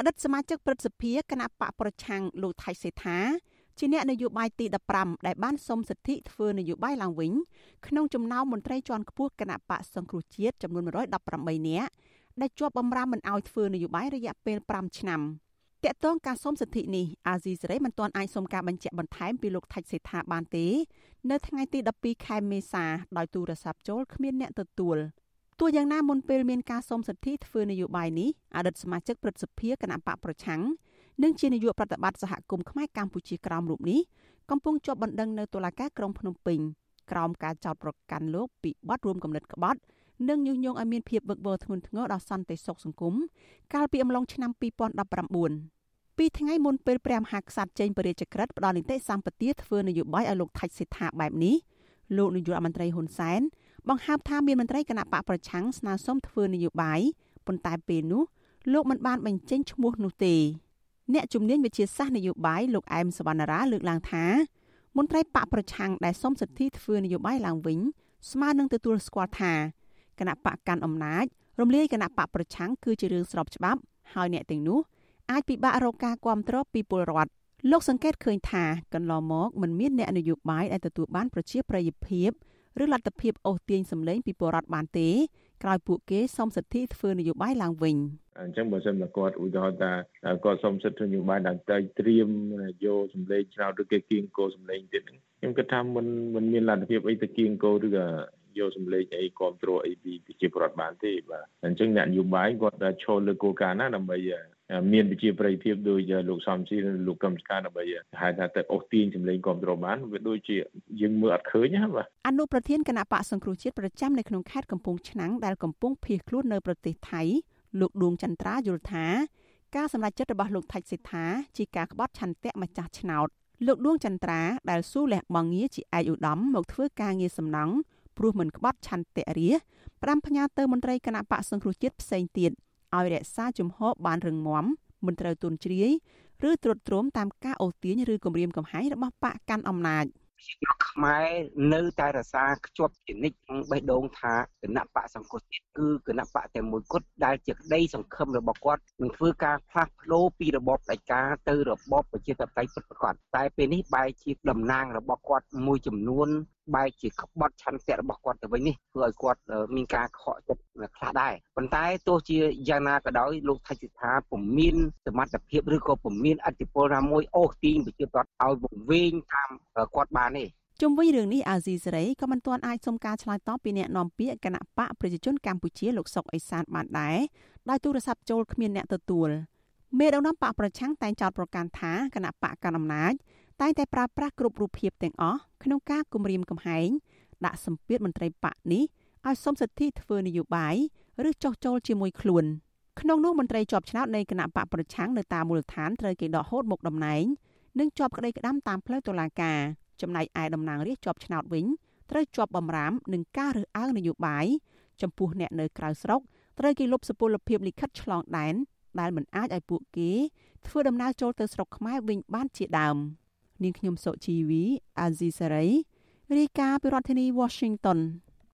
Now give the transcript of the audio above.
អតីតសមាជិកព្រឹទ្ធសភាគណៈបកប្រឆាំងលោកថៃសេដ្ឋាជាអ្នកនយោបាយទី15ដែលបានសុំសិទ្ធិធ្វើនយោបាយឡើងវិញក្នុងចំណោមមន្ត្រីជាន់ខ្ពស់គណៈបកសង្គ្រោះជាតិចំនួន118នាក់ដែលជាប់បម្រើមិនអោយធ្វើនយោបាយរយៈពេល5ឆ្នាំតកតងការសុំសិទ្ធិនេះអាស៊ីសេរីមិនទាន់អាចសុំការបញ្ជាក់បន្ថែមពីលោកថៃសេដ្ឋាបានទេ នៅថ្ងៃទី12ខែមេសាដោយទូរស័ព្ទចូលគ្មានអ្នកទទួល ទោះយ៉ាងណាមុនពេលមានការសុំសិទ្ធិធ្វើនយោបាយនេះអតីតសមាជិកព្រឹទ្ធសភាគណៈបកប្រឆាំងនិងជានាយកប្រតិបត្តិសហគមន៍ខ្មែរកម្ពុជាក្រោមរូបនេះកំពុងជាប់បណ្ដឹងនៅតុលាការក្រុងភ្នំពេញក្រោមការចោទប្រកាន់លោកពីបទរួមគំនិតក្បត់និងញុះញង់ឲ្យមានភាពវឹកវរធ្ងន់ធ្ងរដល់សន្តិសុខសង្គមកាលពីអំឡុងឆ្នាំ2019ពីថ្ងៃមុនពេលព្រះមហាក្សត្រចេញបរិយាក្រិតផ្ដល់នីតិសម្បទាធ្វើនយោបាយឲ្យលោកថៃសេដ្ឋាបែបនេះលោកនាយករដ្ឋមន្ត្រីហ៊ុនសែន បង្ហើបថាមានមន្ត្រីគណៈបកប្រឆាំងស្នើសុំធ្វើនយោបាយប៉ុន្តែពេលនោះលោកមិនបានបញ្ចេញឈ្មោះនោះទេអ្នកជំនាញវិទ្យាសាស្ត្រនយោបាយលោកអែមសវណ្ណារាលើកឡើងថាមន្ត្រីបកប្រឆាំងដែលសុំសិទ្ធិធ្វើនយោបាយឡើងវិញស្មើនឹងទទួលស្គាល់ថាគណៈបកកាន់អំណាចរំលាយគណៈបកប្រឆាំងគឺជារឿងស្របច្បាប់ហើយអ្នកទាំងនោះអាចពិបាករកការគ្រប់គ្រងពីពលរដ្ឋលោកសង្កេតឃើញថាកន្លងមកមិនមានអ្នកនយោបាយដែលទទួលបានប្រជាប្រិយភាព ឬលទ្ធភាពអូសទាញសម្លេងពីពលរដ្ឋបានទេក្រោយពួកគេសុំសិទ្ធិធ្វើនយោបាយឡើងវិញអញ្ចឹងបើសិនមកគាត់ឧទាហរណ៍ថាគាត់សុំសិទ្ធិនយោបាយដល់តែត្រៀមយកសម្លេងឆ្នោតឬគេគៀងគោសម្លេងទៀតហ្នឹងខ្ញុំគិតថាមិនមិនមានលទ្ធភាពអីទៅគៀងគោឬក៏យកសម្លេងអីគ្រប់គ្រងអីពីប្រជាពលរដ្ឋបានទេបាទអញ្ចឹងអ្នកនយោបាយគាត់ឈរលើគោលការណ៍ណាដើម្បី មានវិជាប្រិយភាពដោយលោកសំស៊ីនិងលោកកឹមសុខាដើម្បីហៅថាទៅអូសទាញសម្លេងគ្រប់គ្រងបានវាដូចជាយើងមើលអត់ឃើញណាបាទអនុប្រធានគណៈបកសង្គ្រោះជាតិប្រចាំនៅក្នុងខេត្តកំពង់ឆ្នាំងដែលកំពុងភៀសខ្លួននៅប្រទេសថៃលោកដួងចន្ទ្រាយល់ថាការសម្រេចចិត្តរបស់លោកថៃសេដ្ឋាជាការក្បត់ឆន្ទៈម្ចាស់ឆ្នោតលោកដួងចន្ទ្រាដែលស៊ូលះបង់ងារជាឯកឧត្តមមកធ្វើការងារសំណង់ព្រោះមិនក្បត់ឆន្ទៈរាផ្ដាំផ្ញើទៅមន្ត្រីគណៈបកសង្គ្រោះជាតិផ្សេងទៀត ឲ្យរក្សាជំហរបានរឹងមាំមិនត្រូវទន់ជ្រាយឬត្រុតត្រោមតាមការអូសទាញឬគំរាមកំហែងរបស់បកកាន់អំណាចជាស្រុកខ្មែរនៅតែរសាខ្ជាប់ជានិច្ចក្នុងបេះដូងថាគណៈបកសង្គ្រោះជាតិគឺគណៈបកតែមួយគត់ដែលជាក្តីសង្ឃឹមរបស់គាត់នឹងធ្វើការផ្លាស់ប្ដូរពីរបបផ្ដាច់ការទៅរបបប្រជាធិបតេយ្យពិតប្រាកដតែពេលនេះបែរជាតំណាងរបស់គាត់មួយចំនួន បែរជាក្បត់ឆន្ទៈរបស់គាត់ទៅវិញនេះធ្វើឲ្យគាត់មានការខកចិត្តខ្លះដែរប៉ុន្តែទោះជាយ៉ាងណាក៏ដោយលោកថៃសិដ្ឋាពុំមានសមត្ថភាពឬក៏ពុំមានអធិបុលណាមួយអូសទាញប្រជាប្រដ្ឋឲ្យវង្វេងតាមគាត់បានទេជុំវិញរឿងនេះអាស៊ីសេរីក៏មិនទាន់អាចសុំការឆ្លើយតបពីអ្នកនាំពាក្យគណៈបកប្រជាជនកម្ពុជាលោកសុកអេសានបានដែរដោយទូរស័ព្ទចូលគ្មានអ្នកទទួលមេដឹកនាំបកប្រឆាំងតែងចោទប្រកាន់ថាគណៈបកកណ្ដាលអំណាច តែងតែប្រើប្រាស់គ្រប់រូបភាពទាំងអស់ក្នុងការគម្រាមកំហែងដាក់សម្ពាធមន្ត្រីបកនេះឲ្យសុំសិទ្ធិធ្វើនយោបាយឬចោះចូលជាមួយខ្លួនក្នុងនោះមន្ត្រីជាប់ឆ្នោតនៃគណៈបកប្រឆាំងនៅតាមមូលដ្ឋានត្រូវគេដកហូតមកតំណែងនិងជាប់ក្តីក្តាំតាមផ្លូវតុលាការចំណែកឯតំណាងរាស្ត្រជាប់ឆ្នោតវិញត្រូវជាប់បំរាមនឹងការរើសអើងនយោបាយចំពោះអ្នកនៅក្រៅស្រុកត្រូវគេលុបសុពលភាពលិខិតឆ្លងដែនដែលមិនអាចឲ្យពួកគេធ្វើដំណើរចូលទៅស្រុកខ្មែរវិញបានជាដើម។ នាងខ្ញុំសុជីវីអាស៊ីសេរីរាយការណ៍ពីរដ្ឋធានី Washington